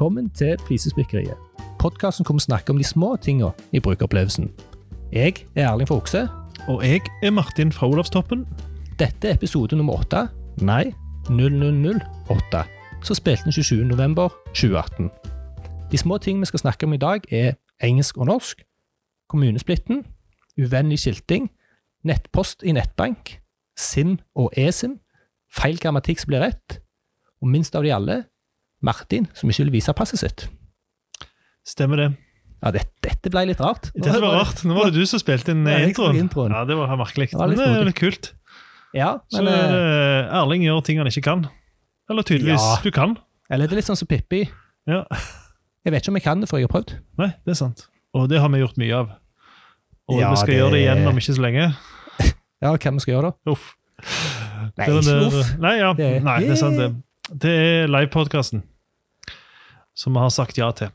velkommen til Flisespikkeriet. Podkasten kommer å snakke om de små tinga i brukeropplevelsen. Jeg er Erling fra Okse. Og jeg er Martin fra Olavstoppen. Dette er episode nummer åtte. Nei, 0008. Så spilte den 27. november 2018. De små tingene vi skal snakke om i dag, er engelsk og norsk, kommunesplitten, uvennlig skilting, nettpost i nettbank, SIM og eSIM, feil grammatikk som blir rett, og minst av de alle, Martin som ikke vil vise passet sitt. Stemmer det. Ja, det, Dette ble litt rart. Dette var rart. Nå var det du som spilte inn Ja, introen. introen. Ja, Det var merkelig. Det var litt Men det er litt kult. Ja, Så men, eh, Erling gjør ting han ikke kan. Eller tydeligvis Ja. du kan. eller det er litt sånn som Pippi. Ja. Jeg vet ikke om jeg kan det, for jeg har prøvd. Nei, det er sant. Og det har vi gjort mye av. Og Ja, vi skal det- gjøre det igjen om ikke så lenge. Ja, hva vi skal gjøre da? Uff. Nei, ikke uff. Nei, ja. Det- Nei, det er sant, det. Det er livepodkasten som vi har sagt ja til.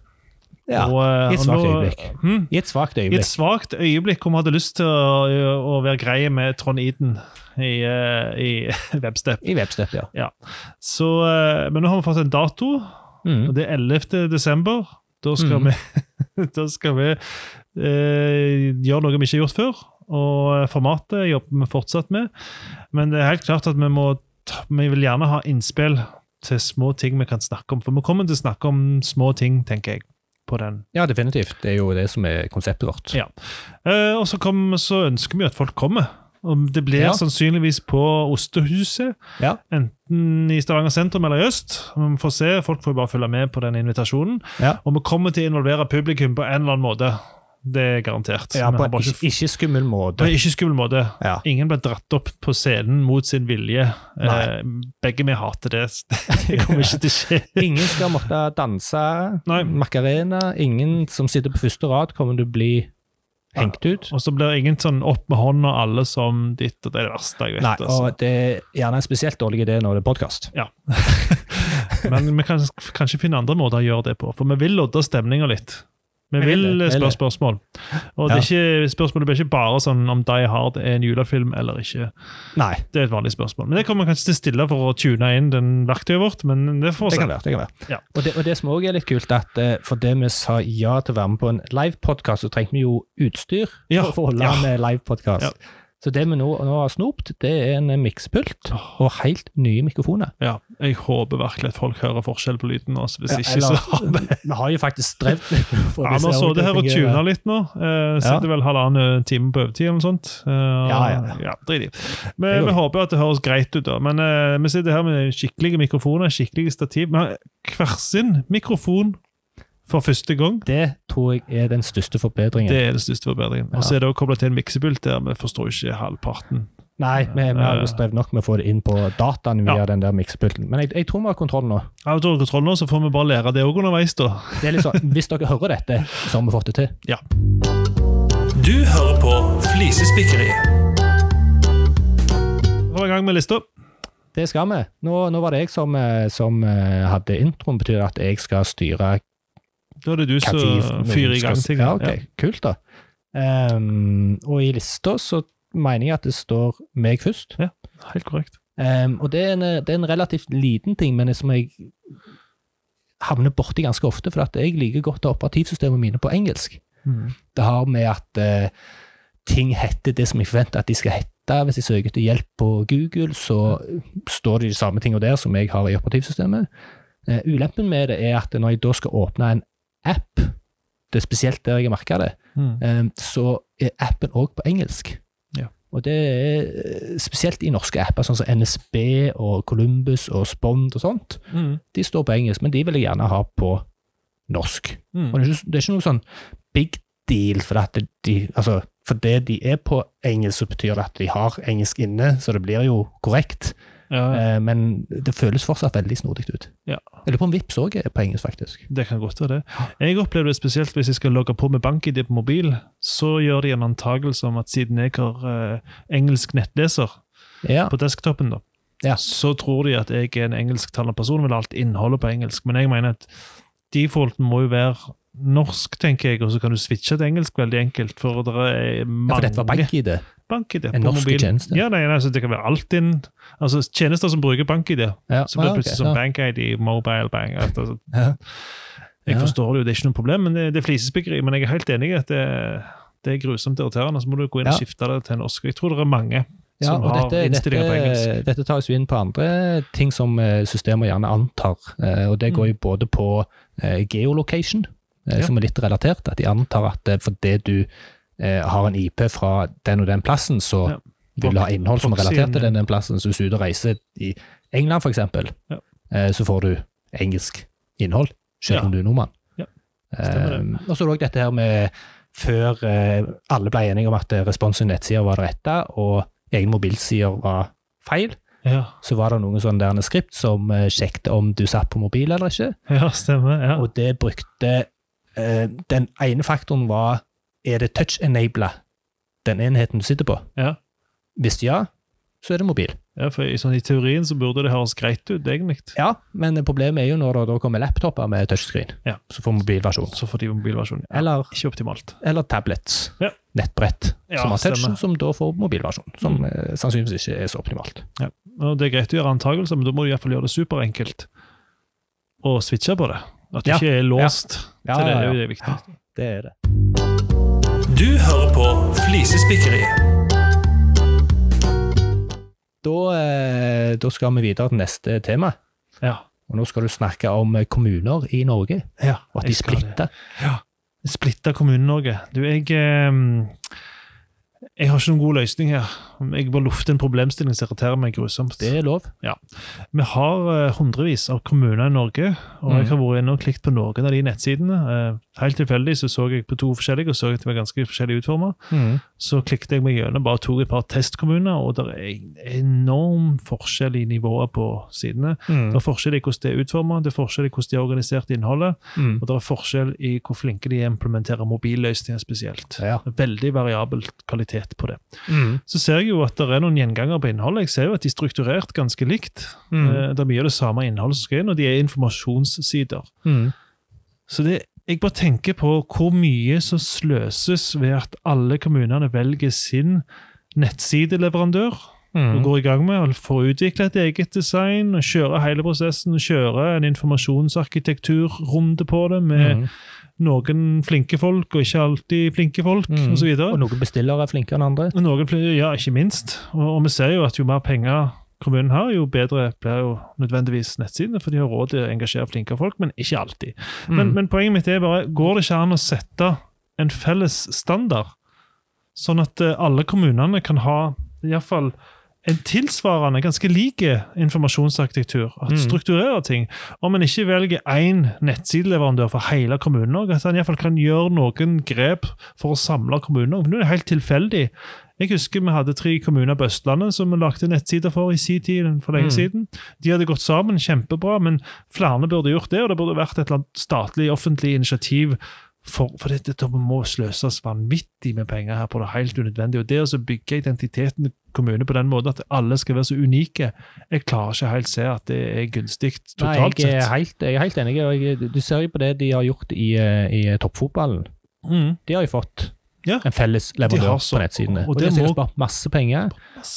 Ja, Og, uh, i et svakt øyeblikk. Hmm? I et svakt I et øyeblikk. svakt øyeblikk hvor vi hadde lyst til å, å være greie med Trond Eden i, uh, i Webstep. I Webstep, ja. Så, uh, men nå har vi fått en dato, Mm. og det er 11. desember. Da skal mm. vi, da skal vi eh, gjøre noe vi ikke har gjort før. Og formatet jobber vi fortsatt med. Men det er helt klart at vi må vi vil gjerne ha innspill til små ting vi kan snakke om. For vi kommer til å snakke om små ting, tenker jeg. på den. ja, definitivt. Det er jo det som er konseptet vårt. Ja. Eh, og så, kom, så ønsker vi at folk kommer. Og det blir Ja. sannsynligvis på Ostehuset. Ja. Enten i Stavanger sentrum eller i øst. Vi får se, Folk får bare følge med på den invitasjonen. Ja. Og vi kommer til å involvere publikum på en eller annen måte. Det er garantert. Ja, på en ikke, ikke skummel på måte. en ikke skummel måte. Ja. Ingen ble dratt opp på scenen mot sin vilje. Eh, begge vi hater det. Det kommer ikke til å skje. Ingen skal måtte danse Nei. macarena. Ingen som sitter på første rad, kommer til å bli hengt ut. Og så blir det ingen sånn opp med hånda alle som ditt, og det er det verste jeg vet. Nei, altså. og det er gjerne en spesielt dårlig idé når det er podkast. Ja. Men vi kan kanskje finne andre måter å gjøre det på, for vi vil lodde stemninga litt. Vi Vi vil spørre spørsmål. Og det er ikke, spørsmålet blir ikke bare sånn om Die Hard er en julefilm eller ikke. Nei, Det er et vanlig spørsmål. Men det kommer kanskje til å stille for å tune inn den verktøyet vårt, men det får det kan være. det kan være. Ja. Og, det, og det som òg er litt kult, at for det vi sa ja til å være med på en livepodkast, så trengte vi jo utstyr Ja, for, for å holde ja. med livepodkast. Ja. Så det vi nå, nå har snopt, det er en miksepult og helt nye mikrofoner. Ja, jeg håper virkelig at folk hører forskjell på lyden. Også. Hvis Ja, ikke, eller- så har vi Vi har jo faktisk strevd litt ja, Vi har sittet her og tuna litt nå. Eh, sitter vel halvannen time på overtid eller noe sånt. Eh, Ja, ja, ja. Drit i. Vi, vi håper at det høres greit ut, da. Men eh, vi sitter her med skikkelige mikrofoner, skikkelige stativ. Vi har hver sin mikrofon for første gang. Det tror jeg er den største forbedringen. Det er den største forbedringen. Og så er det også kobla til en miksepult der vi forstår ikke halvparten. Nei, vi, vi har jo Eh. strevd nok med å få det inn på dataen via Ja. den der miksepulten. Men jeg, jeg tror vi har kontroll nå. Ja, vi tror kontroll nå, så får vi bare lære det òg underveis, da. Det er litt sånn, Hvis dere hører dette, så har vi fått det til. Ja. Du hører på Flisespikkeriet. Vi var i gang med lista. Det skal vi. Nå, nå var det jeg som, eh, som eh, hadde introen. Betyr at jeg skal styre Da er det du som fyrer i gang ting. Ja, ok. Kult, da. Um, og i lista så mener jeg at det står meg først. Ja, Helt korrekt. Um, og det er, en, det er en relativt liten ting, men som jeg havner borti ganske ofte, for at jeg liker godt å ha operativsystemene mine på engelsk. Det har med at uh, ting heter det som jeg forventer at de skal hete. Hvis jeg søker etter hjelp på Google, så står det de samme tingene der som jeg har i operativsystemet. Uh, ulempen med det er at når jeg da skal åpne en app, det er spesielt der jeg har merka det, Mm. eh, så er appen òg på engelsk. Ja. Og det er eh, spesielt i norske apper, sånn som NSB og Columbus og Spond og sånt. Mm. De står på engelsk, men de vil jeg gjerne ha på norsk. Mm. Og det er, ikke, det er ikke noe sånn big deal, for at de, altså, for det de er på engelsk, så betyr det at de har engelsk inne, så det blir jo korrekt. Ja, ja. men det føles fortsatt veldig snodig ut. Ja. Jeg lurer på om Vipps òg er på engelsk, faktisk. det kan godt være det. Jeg opplever det spesielt hvis jeg skal logge på med BankID på mobil. Så gjør de en antakelse om at siden jeg har eh, engelsk nettleser Ja. på desktopen, da, Ja. så tror de at jeg er en engelsktalende person med vil alt innholdet på engelsk. Men jeg mener at defaulten må jo være norsk, tenker jeg, og så kan du switche til engelsk veldig enkelt. For det er ja, for dette var bank-ID. BankID En på norsk mobil. tjeneste. Ja, nei, nei, så det kan være alt inn Altså tjenester som bruker BankID. Ja. Så blir det ah, ok, plutselig sånn ja. BankID, Mobile Bank altså, Ja. Jeg forstår det jo, det er ikke noe problem, men det, det er flisespikkeri. Men jeg er helt enig i at det, det er grusomt irriterende. Så må du gå inn og skifte det til norsk. Jeg tror det er mange Ja, som har dette, innstillinger på engelsk. dette, dette tas jo inn på andre ting som systemet gjerne antar, eh, og det går jo både på eh, geolocation, eh, Mm. Som er litt relatert, at de antar at eh, fordi du eh, har en IP fra den og den plassen, så Ja. vil du ha innhold som er relatert til den, den plassen. Så hvis du er ute og reiser i England, eksempel, Ja. eh, så får du engelsk innhold, selv Ja. om du er nordmann. Ja. Eh, og så er det òg dette her med før eh, alle ble enige om at respons i nettsider var det rette, og egne mobilsider var feil, Ja, så var det noen sånne skript som eh, sjekket om du satt på mobil eller ikke, ja stemmer. Ja. og det brukte eh, Den ene faktoren var er det touch-enabla, den enheten du sitter på. Ja. Hvis ja, så er det mobil. ja, for i, sånn, I teorien så burde det høres greit ut, egentlig. Ja, men problemet er jo når det da kommer laptoper med touchscreen, Ja. så får mobilversjon. Så får de mobilversjon. Ja, Eller, ikke optimalt. eller tablets, Ja. nettbrett, Ja, som har touch, stemmer. som da får mobilversjon. Som eh, sannsynligvis ikke er så optimalt. Og Det er greit å gjøre antakelser, men da må du i hvert fall gjøre det superenkelt å switche på det. At du Ja. ikke er låst Ja, til det. ja, er jo det viktigste. Det er det. Du hører på Flisespikkeriet. Da, eh, da skal vi videre til neste tema. Ja. Og nå skal du snakke om kommuner i Norge, ja og at de splitter. Ja. Splitta Kommune-Norge. Du, jeg eh, Jeg har ikke noen god løsning her. Jeg bare lufter en problemstilling som irriterer meg grusomt. Det er lov. Vi har eh, hundrevis av kommuner i Norge, og mm. jeg har vært inne og klikket på noen av de nettsidene. Eh, helt tilfeldig så så jeg på to forskjellige, og så at de var ganske forskjellig utformet. Så klikket jeg meg gjennom, bare tok et par testkommuner, og det er enorm forskjell i nivået på sidene. Mm. Det er forskjell i hvordan det er utformet, det er forskjell i hvordan de har organisert innholdet, Mm. og det er forskjell i hvor flinke de er implementerer mobilløsninger spesielt. Ja. Veldig variabel kvalitet på det. Mm. Så ser jeg jo at det er noen gjenganger på innholdet. Jeg ser jo at de er strukturert ganske likt. Mm. Eh, Det er mye av det samme innholdet som skal inn, og de er informasjonssider. Mm. Så det, jeg bare tenker på hvor mye som sløses ved at alle kommunene velger sin netsideleverandør og Mm. går i gang med å få utvikle et eget design og kjøre hele prosessen. Kjøre en informasjonsarkitekturrunde på det med Mm. Noen flinke folk og ikke alltid flinke folk Mm. og osv. Og noen bestillere er flinkere enn andre. Noen, ja, ikke minst. Og, og vi ser jo at jo mer penger kommunen har, jo bedre blir jo nødvendigvis nettsidene, for de har råd til å engasjere flinke folk, men ikke alltid. Men, Mm. men poenget mitt er bare, går det ikke an å sette en felles standard, sånn at eh, alle kommunene kan ha iallfall en tilsvarende, ganske like informasjonsarkitektur. At Mm. strukturerer ting. Om en ikke velger én nettsideleverandør for hele kommunen, at en iallfall kan gjøre noen grep for å samle kommunen. Nå er det helt tilfeldig. Jeg husker vi hadde tre kommuner på Østlandet som vi lagde nettsider for i sin tid. for lenge Mm. siden. De hadde gått sammen, kjempebra, men flere burde gjort det, og det burde vært et eller annet statlig, offentlig initiativ for, for dette det må sløses vanvittig med penger her på det helt unødvendig. Og det å bygge identiteten i kommune på den måten at alle skal være så unike, jeg klarer ikke helt se at det er gunstig Nei, totalt jeg er sett. helt, jeg er helt enig. jeg, Du ser jo på det de har gjort i, eh, i toppfotballen. Mm, De har jo fått Ja. en felles leverandør på nettsidene. og Og, det de har sikkert spart masse penger,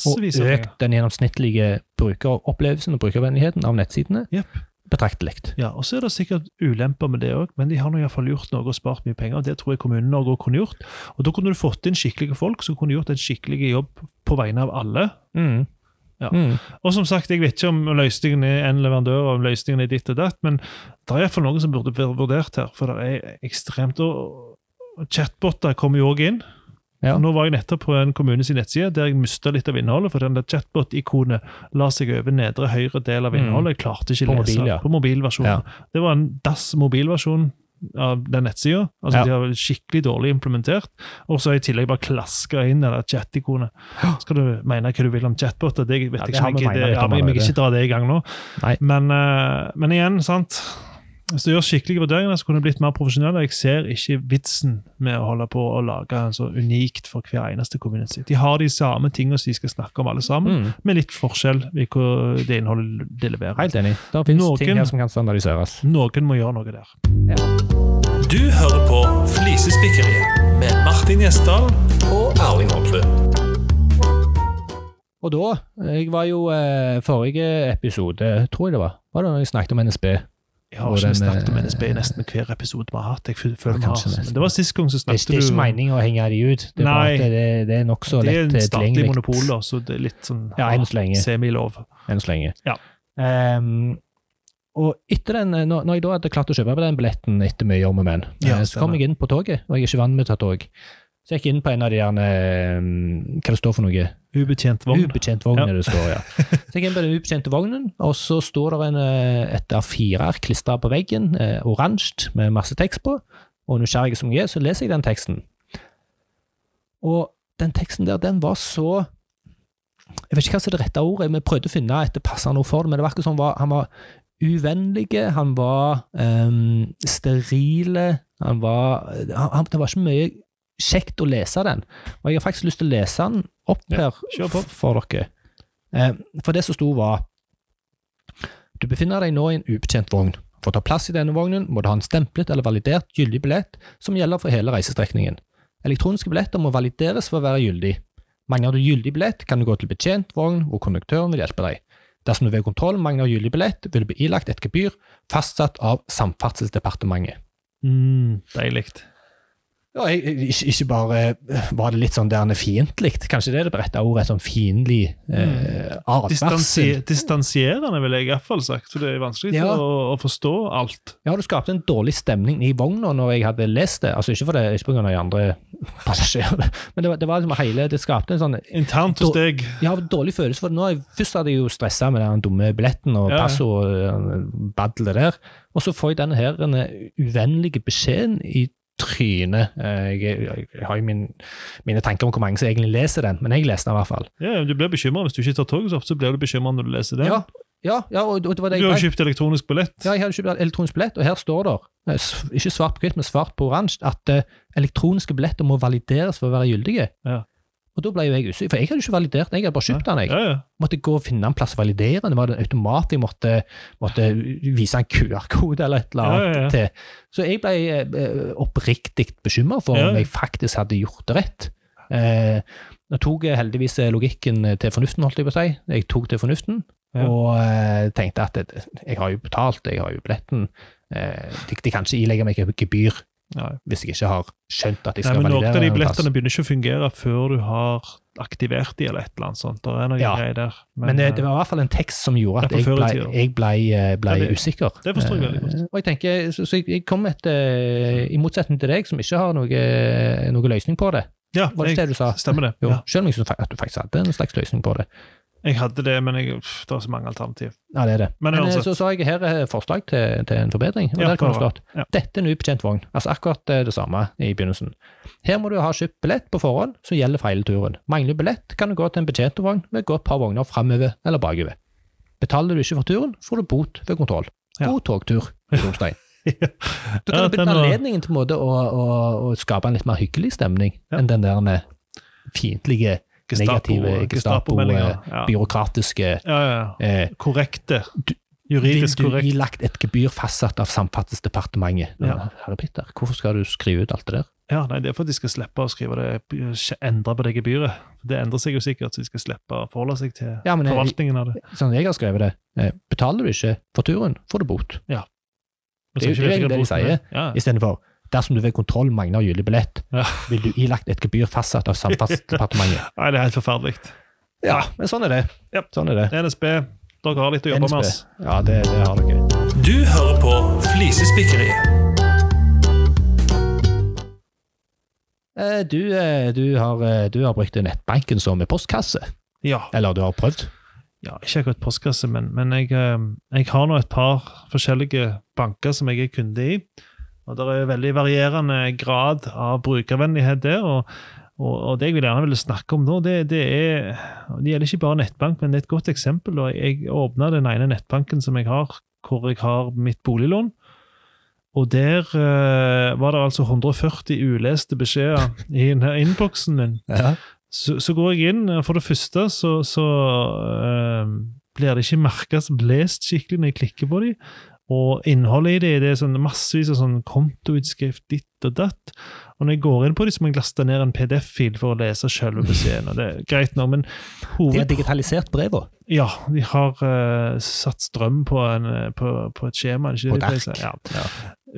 og økt den gjennomsnittlige brukeropplevelsen og brukervennligheten av nettsidene Jepp. Betraktelig. Ja, og så er det sikkert ulemper med det òg, men de har nå iallfall gjort noe og spart mye penger. og Det tror jeg kommunen Norge også kunne gjort. Og Da kunne du fått inn skikkelige folk som kunne gjort en skikkelig jobb på vegne av alle. Mm. Ja. Mm. Og som sagt, jeg vet ikke om løsningen er en leverandør og om løsningen er ditt og datt, men det er iallfall noen som burde vært vurdert her. For det er ekstremt og Chatboter kommer jo òg inn. Ja. Nå var jeg nettopp på en kommunes nettside der jeg mista litt av innholdet, for den der chatbot-ikonet la seg over nedre høyre del av Mm. innholdet. Jeg klarte ikke å lese mobil, ja. på mobilversjonen. Ja. Det var en DAS mobilversjon av den nettsida. Altså. De har skikkelig dårlig implementert. Og så har jeg i tillegg bare klaska inn det chat-ikonet. Skal du mene hva du vil om chatboter? Det vet jeg ikke. vi jeg vil ikke dra det i gang nå. Men, eh, men igjen, sant. Hvis du gjør skikkelige vurderinger, så kunne det blitt mer profesjonell. Jeg ser ikke vitsen med å holde på å lage en så unikt for hver eneste community. De har de samme tingene som de skal snakke om alle sammen, Mm. med litt forskjell i hva det innholdet de leverer. Helt enig. Det finnes Noen- ting her som kan standardiseres. Noen må gjøre noe der. Du hører på Flisespikkeriet med Martin Gjesdal og Erling Holmsrud. Og da, jeg var jo eh, forrige episode, tror jeg det var, var det når jeg snakket om NSB. Jeg har ikke snakket om eh, NSB i nesten hver episode vi har hatt. Jeg føler Ja, vi har. Men det var sist gang så snakket du det er ikke meningen å henge de ut. Det er, Nei. det, det er nokså Det er lett en statlig tilgjengelig. monopol, da, så det er litt sånn Ja, enn så lenge. semilov. Enn så lenge. Ja. Um, og etter den, når, når jeg da hadde klart å kjøpe den billetten etter mye om og men, Ja, eh, så kom jeg inn på toget, og jeg er ikke vant med å ta tog. Så jeg gikk inn på en av de gjerne Hva det står for noe? Ubetjent vogn. Ubetjent vogn, Ja. det står, ja. Så jeg på den ubetjente vognen, og så står det en, eh, et A4-ark klistra på veggen, eh, oransje, med masse tekst på. Og nysgjerrig som jeg er, så leser jeg den teksten. Og den teksten der, den var så Jeg vet ikke hva som er det rette ordet, vi prøvde å finne et passende ord for det, men det var akkurat sånn han var, han var uvennlige, han var um, sterile, han var han, han- Det var ikke mye kjekt å lese den. Og jeg har faktisk lyst til å lese den opp her på. for dere. Eh, for det som sto var Du befinner deg nå i en ubetjent vogn. For å ta plass i denne vognen må du ha en stemplet eller validert gyldig billett som gjelder for hele reisestrekningen. Elektroniske billetter må valideres for å være gyldig. Mangler du gyldig billett, kan du gå til betjent vogn hvor konduktøren vil hjelpe deg. Dersom du ved kontroll mangler gyldig billett, vil du bli ilagt et gebyr fastsatt av Samferdselsdepartementet. Mm, Deilig. Ja, ikke, bare eh, var det litt sånn der fiendtlig, kanskje det er det rette ordet, et sånn fiendtlig eh, Distansi distansierende, ville jeg i hvert fall sagt. For det er vanskelig Ja. å, å forstå alt. Ja, det skapte en dårlig stemning i vogna når jeg hadde lest det. Altså Ikke for det, ikke pga. de andre passasjerene, men det var, det var liksom hele Det skapte en sånn Internt hos deg. Ja, dårlig følelse for. Nå, først hadde jeg jo stressa med den dumme billetten og Ja, passordet og badlet der, og så får jeg denne her denne uvennlige beskjeden i trynet. Eh, Jeg, jeg, jeg har jo min, mine tanker om hvor mange som egentlig leser den, men jeg leste den i hvert fall. Ja, du blir bekymra hvis du ikke tar toget så ofte. så blir du bekymret når du leser den. Ja, ja, ja og, og det var det Du har kjøpt elektronisk billett. Ja, jeg hadde kjøpt elektronisk billett, og her står det, eh, ikke svart på hvitt, men svart på oransje, at eh, elektroniske billetter må valideres for å være gyldige. Ja. Og da ble jo jeg usikker, for jeg hadde ikke validert den, jeg hadde bare kjøpt den. jeg. Ja, ja. Måtte gå og finne en plass å validere den, det var det en automat jeg måtte, måtte vise en QR-kode eller et eller annet Ja, til. Så jeg ble eh, oppriktig bekymret for om jeg faktisk hadde gjort det rett. Eh, nå tok jeg heldigvis logikken til fornuften, holdt jeg på å si. Jeg tok til fornuften, og eh, tenkte at jeg har jo betalt, jeg har jo billetten. Eh, de, de kan ikke ilegge meg gebyr Nei. hvis jeg ikke har skjønt at jeg Nei, skal validere. Noen av de en billettene begynner ikke å fungere før du har aktivert de, eller et eller annet sånt. Det er noe Ja. greier der. Men, det, det var i hvert fall en tekst som gjorde at jeg ble, jeg ble, eh, ble Ja, det- usikker. det forstår jeg veldig godt. Eh, Og jeg tenker, så, så jeg, jeg kom et, eh, I motsetning til deg, som ikke har noe, noe løsning på det. ja, Var det jeg, det du sa? stemmer det. Jo, Ja. Selv om jeg syns at du faktisk hadde en slags løsning på det. Jeg hadde det, men jeg, pff, det var så mange alternativ. Ja, det er det. Men Men, eh, så, sa jeg her er forslag til, til en forbedring. og Ja, der kan det stått Ja. Dette er en ubetjent vogn. Altså akkurat eh, det samme i begynnelsen. Her må du ha kjøpt billett på forhånd som gjelder for hele turen. Mangler du billett, kan du gå til en betjent vogn med et par vogner framover eller bakover. Betaler du ikke for turen, får du bot ved kontroll. God togtur, Romstein. Da kan Ja, du bytte anledningen til å, å, å skape en litt mer hyggelig stemning enn den der eh, fiendtlige, negative, Gestapo-meldinger. Gestapo, Ja. byråkratiske Ja, ja, ja. eh, Korrekte. Juridisk Vil du korrekt. ilagt et gebyr fastsatt av Samferdselsdepartementet? Ja. Herre Peter, hvorfor skal du skrive ut alt det der? Ja, nei, Det er for at de skal slippe å skrive det, endre på det gebyret. Det endrer seg jo sikkert, så de skal slippe å forholde seg til Ja, men forvaltningen av det. Sånn jeg har skrevet det, eh, betaler du ikke for turen, får du bot. Ja. Det er jo det de sier. Ja. Istedenfor dersom du ved kontroll mangler gyldig billett, Ja. vil du ilagt et gebyr fastsatt av Samferdselsdepartementet. Nei, det er helt forferdelig. Ja, men sånn er det. Ja. Sånn er det. NSB, dere har litt å jobbe med. oss. Ja, det, det har dere. Du hører på Flisespikkeriet. Eh, Du, eh, du, har, eh, du har brukt nettbanken som postkasse, Ja. eller du har prøvd? ja, ikke akkurat postkasse, men, men jeg, jeg har nå et par forskjellige banker som jeg er kunde i. Og det er veldig varierende grad av brukervennlighet der. og og, og det jeg vil gjerne ville snakke om nå, det, det er Det gjelder ikke bare nettbank, men det er et godt eksempel. og Jeg åpna den ene nettbanken som jeg har, hvor jeg har mitt boliglån. Og der uh, var det altså 140 uleste beskjeder i denne innboksen min. Ja. Så, så går jeg inn, for det første så, så uh, blir det ikke merka som lest skikkelig når jeg klikker på dem. Og innholdet i det, det er sånn massevis av sånn kontoutskrift ditt og datt. Og når jeg går inn på det, så må jeg laste ned en PDF-fil for å lese selve beskjeden. og Det er greit nå, men De har digitalisert brevene. Ja, de har uh, satt strøm på, en, eh, på, på et skjema. Ikke det På derk? si? Ja.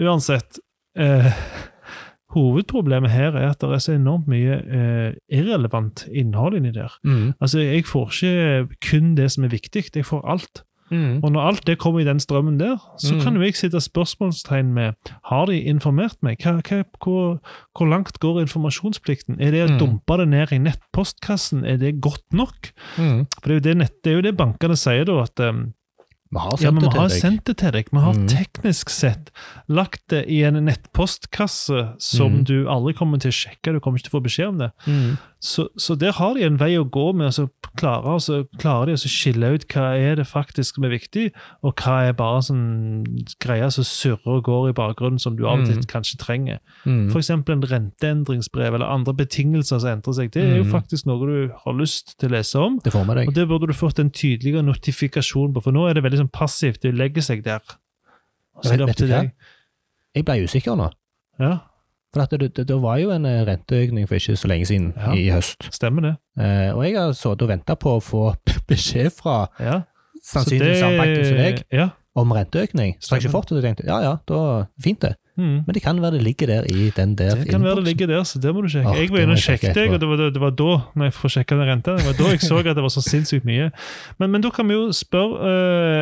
Uansett. Uh, hovedproblemet her er at det er så enormt mye eh, irrelevant innhold inni der. Mm. Altså, Jeg får ikke kun det som er viktig, jeg får alt. Mm. Og når alt det kommer i den strømmen der, så Mm. kan jo jeg sitte spørsmålstegn med har de informert meg. Hva, hva, hvor, hvor langt går informasjonsplikten? Er det å Mm. dumpe det ned i nettpostkassen, er det godt nok? Mm. For det er jo det, nett, det, er jo det bankene sier da, at um, Vi har ja, sendt men det vi har sendt det til deg. Vi har Mm. teknisk sett lagt det i en nettpostkasse som Mm. du aldri kommer til å sjekke. Du kommer ikke til å få beskjed om det. Mm. Så, så der har de en vei å gå med, og så klarer, altså, klarer de å skille ut hva er det faktisk som er viktig, og hva er bare sånn greier som surrer og går i bakgrunnen, som du av og til Mm. kanskje trenger. Mm. F.eks. en renteendringsbrev eller andre betingelser som endrer seg. Det er jo Mm. faktisk noe du har lyst til å lese om. Det får med deg. Og det burde du fått en tydeligere notifikasjon på, for nå er det veldig sånn passivt. Det legger seg der. Og så er det opp du til deg. Jeg ble usikker nå. Ja, For det, det, det var jo en eh, renteøkning for ikke så lenge siden, Ja. i høst. stemmer det. Eh, og jeg har sittet og venta på å få beskjed fra Ja. Sannsynligvis samme banken som deg Ja. om renteøkning. Så jeg ikke fått det, og tenkte ja ja, da fint det. Mm. Men det kan være det ligger der i den der Det kan være det ligger der, så det må du sjekke. Oh, jeg var inne og sjekket, jeg, og det var, det var da når jeg får sjekka den renta, det var da jeg så at det var så sinnssykt mye. Men, men da kan vi jo spørre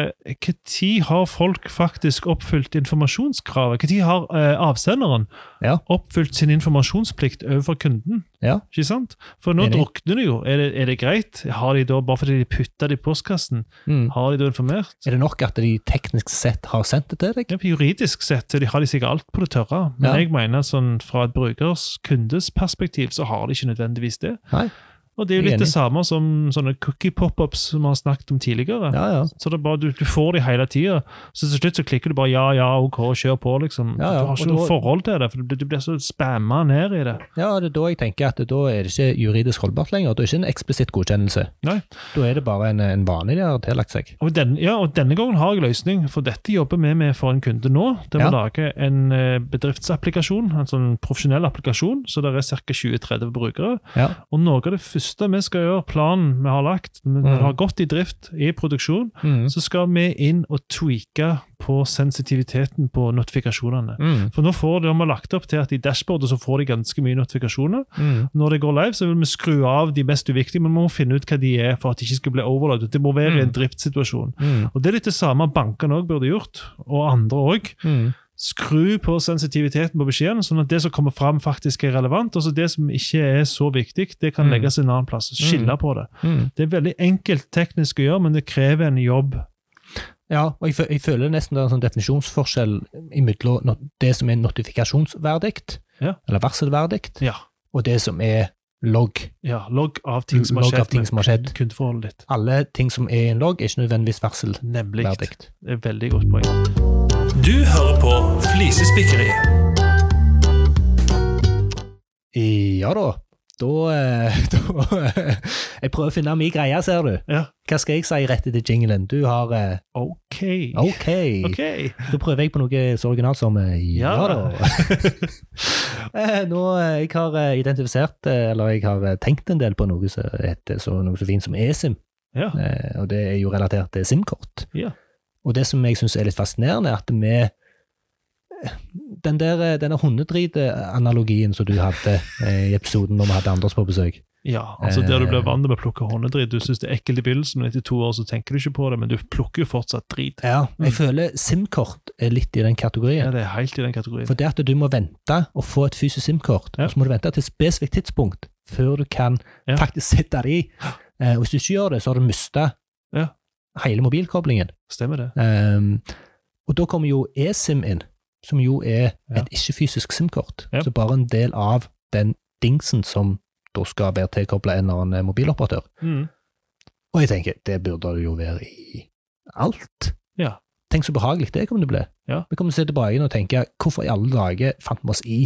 uh, Når har folk faktisk oppfylt informasjonskravet? Når har uh, avsenderen Ja. oppfylt sin informasjonsplikt overfor kunden? Ja. Ikke sant? For nå Enig. drukner det jo. Er det, er det greit? Har de da, Bare fordi de putter det i postkassen, Mm. har de da informert? Er det nok at de teknisk sett har sendt det til deg? Ja, Juridisk sett de har de sikkert alt på det tørre, men Ja. jeg mener sånn fra et brukers, kundes perspektiv, så har de ikke nødvendigvis det. Nei. Og det er jo litt det samme som sånne cookie pop-ups som vi har snakket om tidligere. Ja, ja. Så det er bare, du, du får de hele tida, så til slutt så klikker du bare ja, ja, ok, kjør på, liksom. Ja, Du har ikke noe forhold til det, for du, du blir så spamma ned i det. Ja, det er da jeg tenker at da er det ikke juridisk holdbart lenger. Da er det ikke en eksplisitt godkjennelse. Nei. Da er det bare en, en vane de har tillagt seg. Og, den, ja, og denne gangen har jeg løsning, for dette jobber vi med for en kunde nå. Der vi lager en eh, bedriftsapplikasjon, en sånn profesjonell applikasjon, så det er ca. 20-30 brukere. Ja. Og noe av det første vi skal gjøre, planen vi har lagt, vi Mm. har gått i drift, i produksjon, Mm. så skal vi inn og tweake på sensitiviteten på notifikasjonene. Mm. For nå får de, de har lagt opp til at i dashboardet så får de ganske mye notifikasjoner. Mm. Når det går live, så vil vi skru av de mest uviktige, men vi må finne ut hva de er for at de ikke skal bli overloadet. Det må være i en Mm. driftssituasjon. Mm. Og Det er litt det samme bankene òg burde gjort, og andre òg. Skru på sensitiviteten på beskjeden, sånn at det som kommer fram, faktisk er relevant. Og så det som ikke er så viktig, det kan Mm. legges en annen plass. Skille Mm. på det. Mm. Det er veldig enkelt teknisk å gjøre, men det krever en jobb. Ja, og jeg, jeg føler nesten det er en sånn definisjonsforskjell mellom det som er notifikasjonsverdikt, Ja. eller varselverdikt, Ja. og det som er logg. ja logg av ting som har skjedd. av ting som har skjedd. Kundeforholdet ditt. Alle ting som er i en logg, er ikke nødvendigvis varsel. Nemlig. Det er et veldig godt poeng. Du hører på Flisespikkeriet. Ja da. Da, eh, da Jeg prøver å finne min greie, ser du. Ja. Hva skal jeg si rett etter jinglen? Du har eh, OK. OK. okay. Da prøver jeg på noe så originalt som eh, ja, Ja. da. Eh, Nå, eh, Jeg har eh, identifisert, eh, eller jeg har eh, tenkt en del på noe som heter så, noe så fint som eSIM. Ja. Eh, Og det er jo relatert til SIM-kort. Ja. Og det som jeg syns er litt fascinerende, er at vi den der, eh, denne hundedrit-analogien som du hadde eh, i episoden når vi hadde Anders på besøk. Ja, altså Der du blir Eh. vant til å plukke hundedrit. Du syns det er ekkelt i begynnelsen, men etter to år så tenker du ikke på det, men du plukker jo fortsatt drit. Ja, jeg Mm. føler SIM-kort er litt i den kategorien. Ja, Det er helt i den kategorien. For det at du må vente og få et fysisk SIM-kort, Ja. så må du vente til et spesifikt tidspunkt før du kan Ja. faktisk sette det i. Og hvis du ikke gjør det, så har du mista Ja. hele mobilkoblingen. Stemmer det. Um, og da kommer jo eSIM inn, som jo er Ja. et ikke-fysisk SIM-kort. Ja. Så bare en del av den dingsen som da skal være tilkobla en eller annen mobiloperatør. Mm. Og jeg tenker, det burde det jo være i alt. Ja. Tenk så behagelig det kommer til å bli. Ja. Vi kommer til å se tilbake og tenke, hvorfor i alle dager fant vi oss i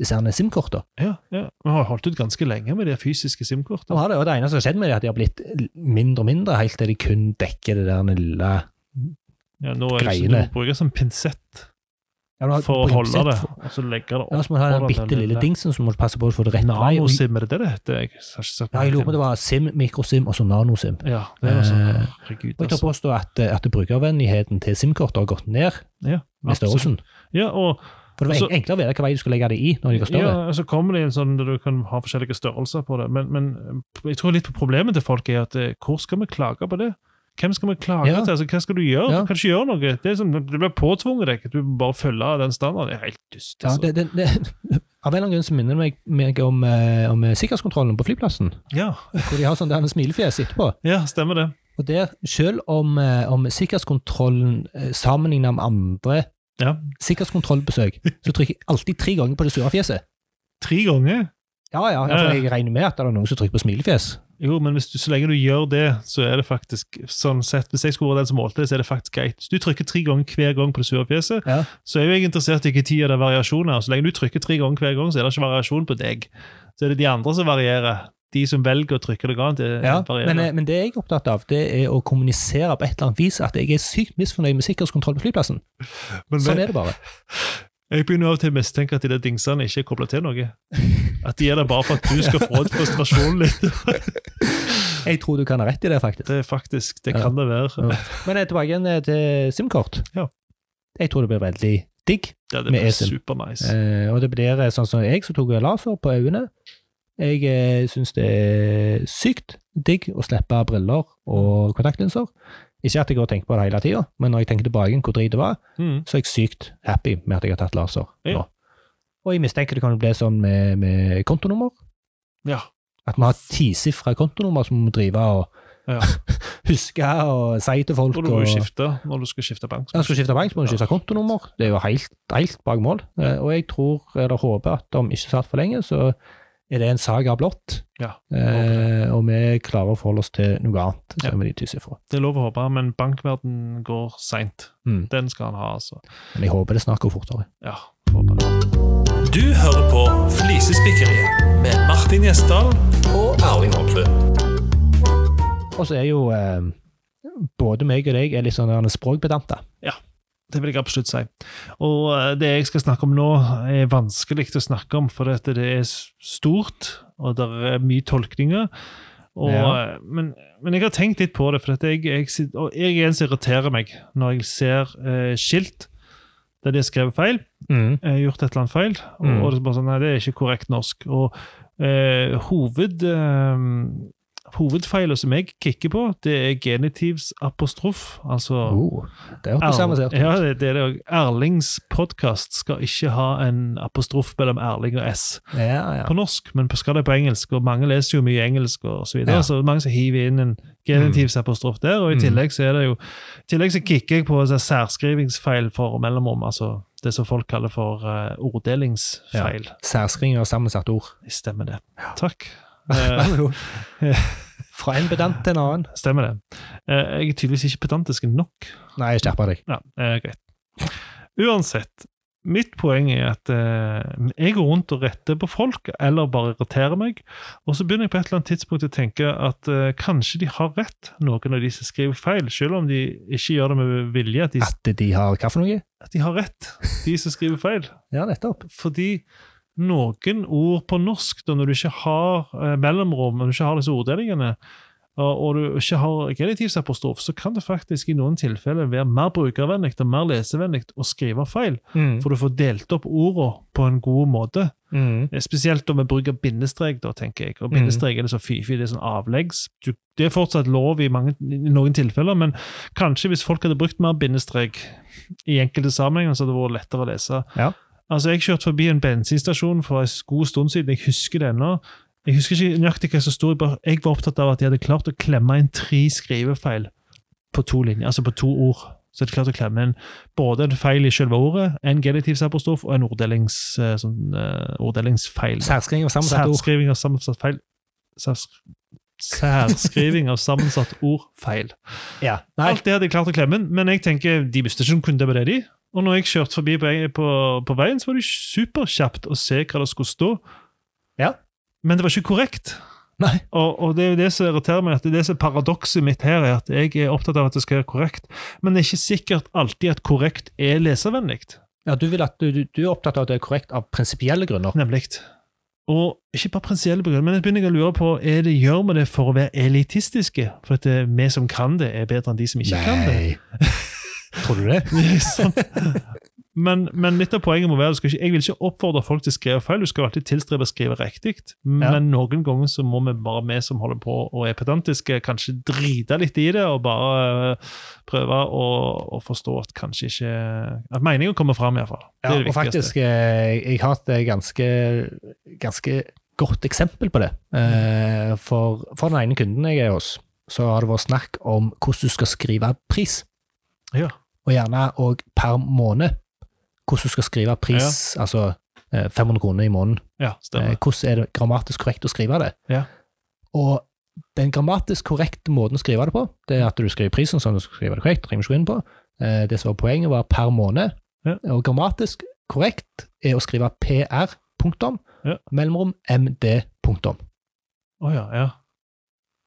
disse SIM-kortene? Ja, ja. Vi har holdt ut ganske lenge med de fysiske SIM-kortene. Ja, det, og det eneste som har skjedd med dem, er at de har blitt mindre og mindre, helt til de kun dekker det der lille Ja, nå er Greiene. Du bruker som pinsett Ja, holde det, og så legge det opp. Ja, så må du ha den bitte lille dingsen, så må du passe på å få det rett vei. Nanosim, er det det det? Jeg har ikke sett Ja, jeg lurer på det var SIM, mikrosim og så nanosim. Ja, det var sånn. Eh, Herregud, Og jeg tør altså. påstå at, at brukervennligheten til SIM-kortet har gått ned Ja, med størrelsen. Ja, og For det var Altså- enklere å vite hva vei du skulle legge det i når de var større. Ja, så kommer det en sånn der du kan ha forskjellige størrelser på det. Men, men jeg tror litt på problemet til folk er at eh, hvor skal vi klage på det? Hvem skal vi klage Ja. til? Altså, hva skal du gjøre? Ja. Du kan ikke gjøre noe. Det, sånn, det blir påtvunget deg. Du må bare følge den standarden. Det er helt dust. Ja, Altså. det, det, det, av en eller annen grunn så minner det meg, meg om, eh, om sikkerhetskontrollen på flyplassen, Ja. hvor de har sånn der smilefjes etterpå. ja, stemmer det. Og der, selv om, eh, om sikkerhetskontrollen eh, sammenlignet med andre Ja. sikkerhetskontrollbesøk, så trykker jeg alltid tre ganger på det sure fjeset. Tre ganger. Ja, ja, Ja, for jeg regner med at det er noen som trykker på smilefjes. Jo, men hvis du, så lenge du gjør det, så er det faktisk sånn sett, Hvis jeg skulle vært den som målte det, så er det faktisk greit. Hvis du trykker tre ganger hver gang på det sure fjeset, Ja. så er jo jeg interessert i hvilken tid det er variasjoner. Så lenge du trykker tre ganger hver gang, så er det ikke variasjon på deg. Så er det de andre som varierer. De som velger å trykke noe annet, det Ja, varierer. men, eh, men det jeg er opptatt av, det er å kommunisere på et eller annet vis at jeg er sykt misfornøyd med sikkerhetskontroll på flyplassen. Men Sånn er det bare. Jeg begynner av og til å mistenke at de der dingsene ikke er kobla til noe. At de er der bare for at du skal få ut frustrasjonen litt. Jeg tror du kan ha rett i det, faktisk. Det er faktisk, det Ja. kan det være. Ja. Men jeg er tilbake igjen eh, til SIM-kort. Ja. Jeg tror det blir veldig digg. Ja, det blir super nice. Eh, og det blir eh, sånn som jeg, som tok laser på øynene. Jeg eh, syns det er sykt digg å slippe briller og kontaktlinser. Ikke at jeg går og tenker på det hele tida, men når jeg tenker tilbake hvor drit det var, Mm. så er jeg sykt happy med at jeg har tatt laser Ja. nå. Og jeg mistenker det kan bli sånn med, med kontonummer. Ja. At vi har tisifra kontonummer som vi må drive og Ja. huske og si til folk. Og du må jo skifte når du skal skifte bank. ja, skal skifte bank, så må du skifte kontonummer. Det er jo helt, helt bak mål. Eh, Og jeg tror, eller håper, at om ikke satt for lenge, så er det en saga blått. Ja, Eh, og vi klarer å forholde oss til noe annet Ja. Med de tysifra. Det er lov å håpe, men bankverden går seint. Mm. Den skal han ha, altså. Men jeg håper det snart går fortere. Ja, håper det. Du hører på Flisespikkeriet med Martin Gjesdal og Erling Hoppe. Og så er jo eh, både meg og deg er litt sånn språkbedante. språkpedante. Det vil jeg absolutt si. Og eh, det jeg skal snakke om nå, er vanskelig å snakke om, for det er stort, og det er mye tolkninger. Og, Ja. eh, men, men jeg har tenkt litt på det, for jeg, jeg, og jeg er en som irriterer meg når jeg ser eh, skilt der de har skrevet feil, Mm. eh, gjort et eller annet feil, og, Mm. og det er bare sånn, nei, det er ikke korrekt norsk. Og eh, hoved... Hovedfeilen som jeg kikker på, det er genitivs apostrof. Altså Oh, det hørtes avansert ut. ja, det, det er det òg. Erlings podkast skal ikke ha en apostrof mellom Erling og S Ja, ja. på norsk, men skal det på engelsk. Og mange leser jo mye engelsk og så videre, Ja. så mange som hiver inn en genitivs apostrof der. Og i Mm. tillegg så er det jo I tillegg så kikker jeg på en særskrivingsfeil for mellomrom, altså det som folk kaller for uh, orddelingsfeil. Særskriving av sammensatt ord. Stemmer det. Takk. Vær så god. Fra en pedant til en annen. stemmer det. Eh, jeg er tydeligvis ikke pedantisk nok. Nei, jeg skjerper deg. Ja, eh, greit. Uansett, mitt poeng er at eh, jeg går rundt og retter på folk, eller bare irriterer meg, og så begynner jeg på et eller annet tidspunkt å tenke at kanskje de har rett, noen av de som skriver feil, selv om de ikke gjør det med vilje, at de, At de har hva for noe? at de har rett, de som skriver feil. Ja, nettopp. Fordi noen ord på norsk, da, når du ikke har eh, mellomrom, når du ikke har disse orddelingene, og, og du ikke har genitivsapostrof, så kan det faktisk i noen tilfeller være mer brukervennlig og mer lesevennlig å skrive feil, Mm. for du får delt opp ordene på en god måte. Mm. Eh, Spesielt om vi bruker bindestrek, da, tenker jeg. Og bindestrek er det så fifi, det er sånn avleggs. Du, det er fortsatt lov i, mange, i noen tilfeller, men kanskje hvis folk hadde brukt mer bindestrek i enkelte sammenhenger, så hadde det vært lettere å lese. Ja. Altså, Jeg kjørte forbi en bensinstasjon for en god stund siden, jeg husker det ennå. Jeg husker ikke nøyaktig hva som sto, jeg var opptatt av at de hadde klart å klemme inn tre skrivefeil på to linjer, altså på to ord. Så de klarte å klemme inn både en feil i selve ordet, en genitivsapostrof og en orddelings, eh, sånn, uh, orddelingsfeil. Særskriving av sammensatt ord. Særskriving av sammensatt feil. Særsk særskriving av sammensatt ord feil. Ja. Alt det hadde jeg klart å klemme, men jeg tenker, de visste ikke om kunne det med det, de. Og når jeg kjørte forbi på, på, på veien, så var det superkjapt å se hva det skulle stå. Ja. Men det var ikke korrekt. Nei. Og, og det er jo det som irriterer meg, at det er det som er paradokset mitt her, er at jeg er opptatt av at det skal være korrekt, men det er ikke sikkert alltid at korrekt er leservennlig. Ja, du, vil at du, du er opptatt av at det er korrekt av prinsipielle grunner. Nemlig. Og ikke bare prinsipielle grunner, men jeg begynner å lure på er det gjør vi det for å være elitistiske? For at det, vi som kan det, er bedre enn de som ikke kan det? Tror du det? Det er. Men, men litt av poenget må være ikke, Jeg vil ikke oppfordre folk til å skrive feil, du skal alltid tilstrebe å skrive riktig. Men Ja. noen ganger så må vi bare, vi som holder på og er pedantiske, kanskje drite litt i det og bare øh, prøve å, å forstå at kanskje ikke At meningen kommer fram, iallfall. Det Ja, er det og faktisk, eh, jeg har et eh, ganske, ganske godt eksempel på det. Eh, For, for den ene kunden jeg er hos, så har det vært snakk om hvordan du skal skrive pris. Ja. Og gjerne òg per måned. Hvordan du skal skrive pris, altså eh, 500 kroner i måneden. ja, Eh, stemmer. Hvordan er det grammatisk korrekt å skrive det? Ja. Og den grammatisk korrekte måten å skrive det på, det er at du skriver prisen sånn du skal skrive det korrekt. trenger ikke inn på. Eh, Det som var poenget, var per måned. Ja. Og grammatisk korrekt er å skrive PR, punktum, Ja. mellomrom MD, punktum. Å ja, ja.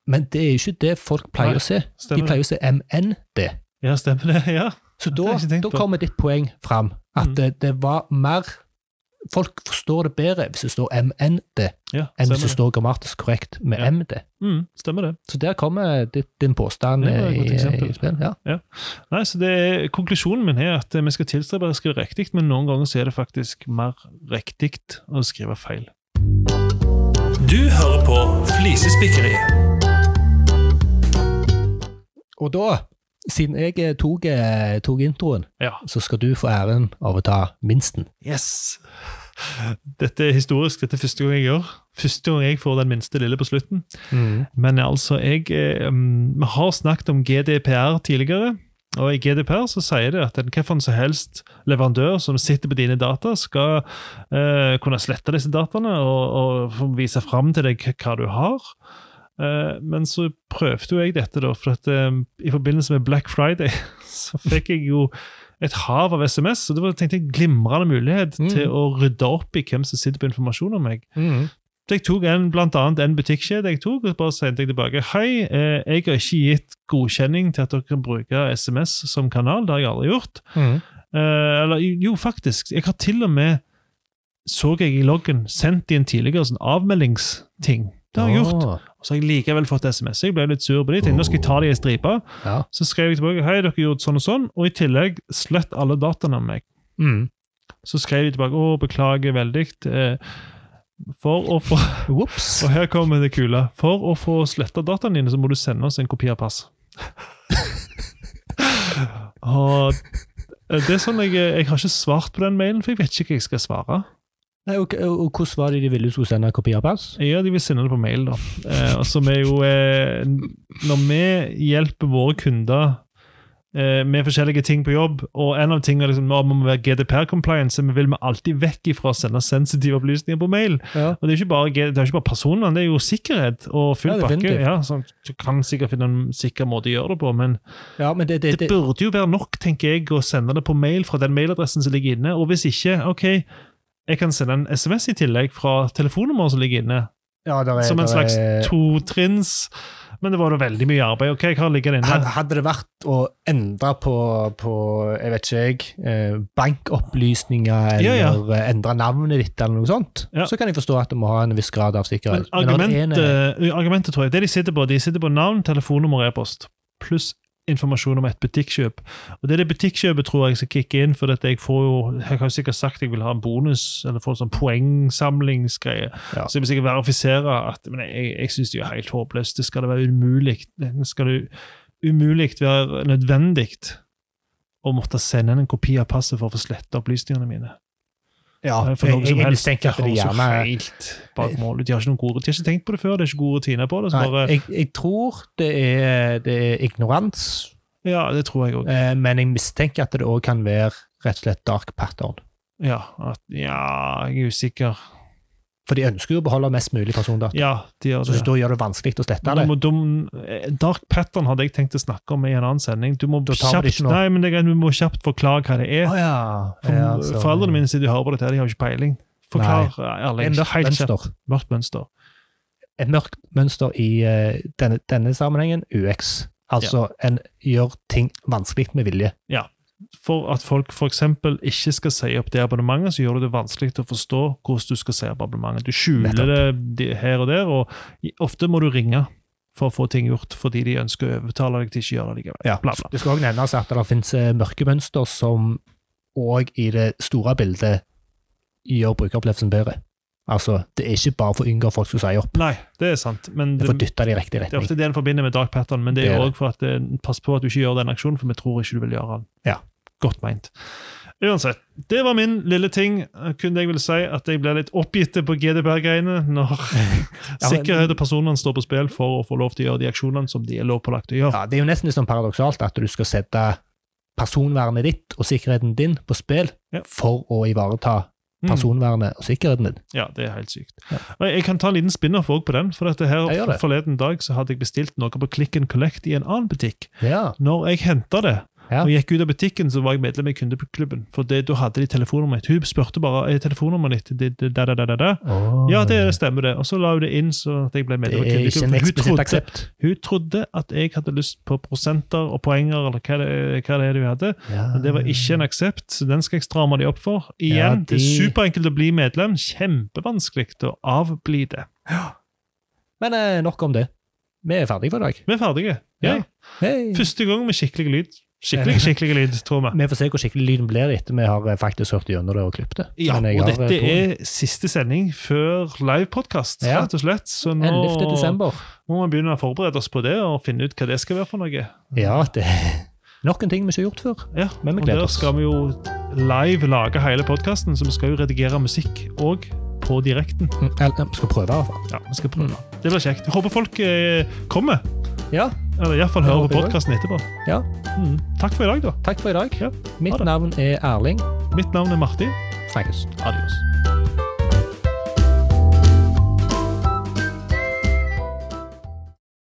Men det er jo ikke det folk pleier Nei, å se. De pleier det. å se MND. Ja, stemmer det. Ja. Så da, da kommer ditt poeng fram. At Mm. det, det var mer Folk forstår det bedre hvis det står MND, ja enn hvis det står grammatisk korrekt med Ja. MD. Mm, stemmer det. Så der kommer ditt, din påstand Det i, i spill. Ja. Nei, så det er, Konklusjonen min er at eh, vi skal tilstrebe å skrive riktig, men noen ganger så er det faktisk mer riktig å skrive feil. Du hører på Flisespikkeri. Og da, siden jeg eh, tok, eh, tok introen, Ja. så skal du få æren av å ta minsten. Yes! Dette er historisk. Dette er første gang jeg gjør. Første gang jeg får den minste lille på slutten. Men altså, jeg eh, um, Vi har snakket om GDPR tidligere. Og I GDPR så sier det at en hvilken som helst leverandør som sitter på dine data, skal uh, kunne slette disse dataene og, og vise fram til deg hva du har. Eh, men så prøvde jo jeg dette, da, for at eh, i forbindelse med Black Friday så fikk jeg jo et hav av SMS, og det var tenkte jeg, glimrende mulighet Mm. til å rydde opp i hvem som sitter på informasjon om meg. Så jeg tok en, blant annet en butikkjede jeg tok, og bare sendte jeg tilbake. Hei, eh, jeg har ikke gitt godkjenning til at dere kan bruke SMS som kanal. Det har jeg aldri gjort. Eh, eller jo, faktisk. Jeg har til og med, så jeg i loggen, sendt i en tidligere sånn avmeldingsting. Det har jeg gjort. Og så har jeg likevel fått SMS. Jeg ble litt sur på de. Tenkte, Nå skal jeg ta de i stripe. Ja. Så skrev jeg tilbake hei, dere har gjort sånn og sånn, og i tillegg slett alle dataene om meg. Mm. Så skrev de tilbake å, beklager veldig. Eh, for å få Ops. Og her kommer det kule. For å få sletta dataene dine, så må du sende oss en kopi av pass. og det er sånn jeg, jeg har ikke svart på den mailen, for jeg vet ikke hva jeg skal svare. Nei, og, og, hvordan var det de ville du skulle sende kopi av pass? Ja, de vil sende det på mail, da. Eh, som er jo eh, Når vi hjelper våre kunder eh, med forskjellige ting på jobb, og en av tingene liksom, må vi være GDPR-compliance, så vil vi alltid vekk ifra å sende sensitive opplysninger på mail. Ja. Og det er ikke bare, det er ikke bare personvern, det er jo sikkerhet og full Ja, pakke. Ja, så du kan sikkert finne en sikker måte å gjøre det på, men ja, men det, det, det det, burde jo være nok, tenker jeg, å sende det på mail fra den mailadressen som ligger inne. Og hvis ikke, ok, jeg kan sende en SMS i tillegg fra telefonnummeret som ligger inne, ja, er, som en slags er- totrinns. Men det var da veldig mye arbeid. Ok, hva ligger det inne? Hadde det vært å endre på, på jeg vet ikke jeg, eh, bankopplysninger eller Ja, ja. eh, endre navnet ditt eller noe sånt, så kan jeg forstå at det må ha en viss grad av Men sikkerhet. Men når det er en- argumentet, argumentet tror jeg, det de sitter på, de sitter på navn, telefonnummer og e-post, pluss informasjon om et butikkjøp. Og det er det butikkjøpet tror jeg skal kicke inn, for dette jeg får jo, jeg har sikkert sagt jeg vil ha en bonus, eller få en sånn poengsamlingsgreie. Ja. Så jeg vil sikkert verifisere at, men jeg, jeg synes det er helt håpløst. Det skal det være umulig, det skal det umulig være nødvendig å måtte sende en kopi av passet for å få slette opplysningene mine. Ja, For jeg, noe som jeg helst. at Det de har gjerne helt bak mål. De har ikke noen gode, de har ikke tenkt på det før, det er ikke gode rutiner på det. Nei, bare, jeg, jeg tror det er, det er ignorans, ja, det tror jeg òg. eh, men jeg mistenker at det òg kan være rett og slett dark pattern. Ja, at, ja, jeg er usikker. For de ønsker jo å beholde mest mulig persondata. Ja, de gjør Så det. da gjør det vanskelig å slette det. du må, eh, dark pattern hadde jeg tenkt å snakke om i en annen sending. Du må kjapt, nei, men det, du må kjapt forklare hva det er. Å ja. For, ja, så- foreldrene mine sitter og hører på dette, de har ikke peiling. Forklar ærlig. Er mørkt mønster. Mørkt mønster. et mørkt mønster i uh, denne, denne sammenhengen, UX. Altså, en gjør ting vanskelig med vilje. For at folk f.eks. ikke skal si opp det abonnementet, så gjør du det vanskelig til å forstå hvordan du skal si opp abonnementet. Du skjuler det her og der, og ofte må du ringe for å få ting gjort, fordi de ønsker å overtale deg til ikke å gjøre det likevel. Ja. Bla, bla. Det skal også nevnes at det finnes mørkemønster mørke mønster som òg i det store bildet gjør brukeropplevelsen bedre. Altså, det er ikke bare for yngre folk som sier opp. Nei, det er sant, men Det det, det i retning. det er ofte det en forbinder med dark pattern, men det Det er òg for at det, pass på at du ikke gjør den aksjonen, for vi tror ikke du vil gjøre den. Ja. Godt meint. Uansett, det var min lille ting. Kunne jeg ville si at jeg ble litt oppgitt på GDPR-greiene når Ja, sikkerhet og personene står på spill for å få lov til å gjøre de aksjonene som de er lovpålagt å gjøre. Ja, det er jo nesten litt sånn paradoksalt at du skal sette personvernet ditt og sikkerheten din på spill Ja. for å ivareta. Personvernet og sikkerheten din. Ja, det er helt sykt. Ja. Jeg kan ta en liten spin-off på den. for dette her det. Forleden dag så hadde jeg bestilt noe på Click and Collect i en annen butikk. Ja. Når jeg henta det, Ja. jeg gikk ut av butikken, så var jeg medlem i kundeklubben. For det, da hadde de telefonnummeret mitt. Hun spurte bare er telefonnummeret ditt det- det- da, da, da, da, Oh. Ja, det stemmer det. Og så la hun det inn så at jeg ble medlem det er ikke en Hun trodde, aksept. hun trodde at jeg hadde lyst på prosenter og poenger, eller hva det, hva det er hun hadde. Ja. Men det var ikke en aksept, så den skal jeg stramme de opp for. Igjen, Ja, det er de- superenkelt å bli medlem. Kjempevanskelig å avbli det. Men eh, nok om det. Vi er ferdige for i dag. Vi er ferdige. Ja. Yay. Hey. Første gang med skikkelig lyd. Skikkelig, skikkelig lyd, tror vi. Vi får se hvor skikkelig lyden blir etter vi har eh, faktisk hørt gjennom det og klippet det. Ja, og eh, dette troen. er siste sending før livepodkast, Ja. rett og slett. Så nå 11. desember. må vi begynne å forberede oss på det, og finne ut hva det skal være for noe. Ja, det er nok en ting vi ikke har gjort før. Ja, Men vi og der skal vi jo live lage hele podkasten, så vi skal jo redigere musikk òg på direkten. Mm, Eller, vi skal prøve, i hvert fall. Ja, vi skal prøve. Det blir kjekt. Jeg håper folk eh, kommer, Ja, eller iallfall høre på podkasten etterpå. Ja. Mm. Takk for i dag, da. takk for i dag. Ja, Mitt navn er Erling. Mitt navn er Martin. Snakkes. Adios.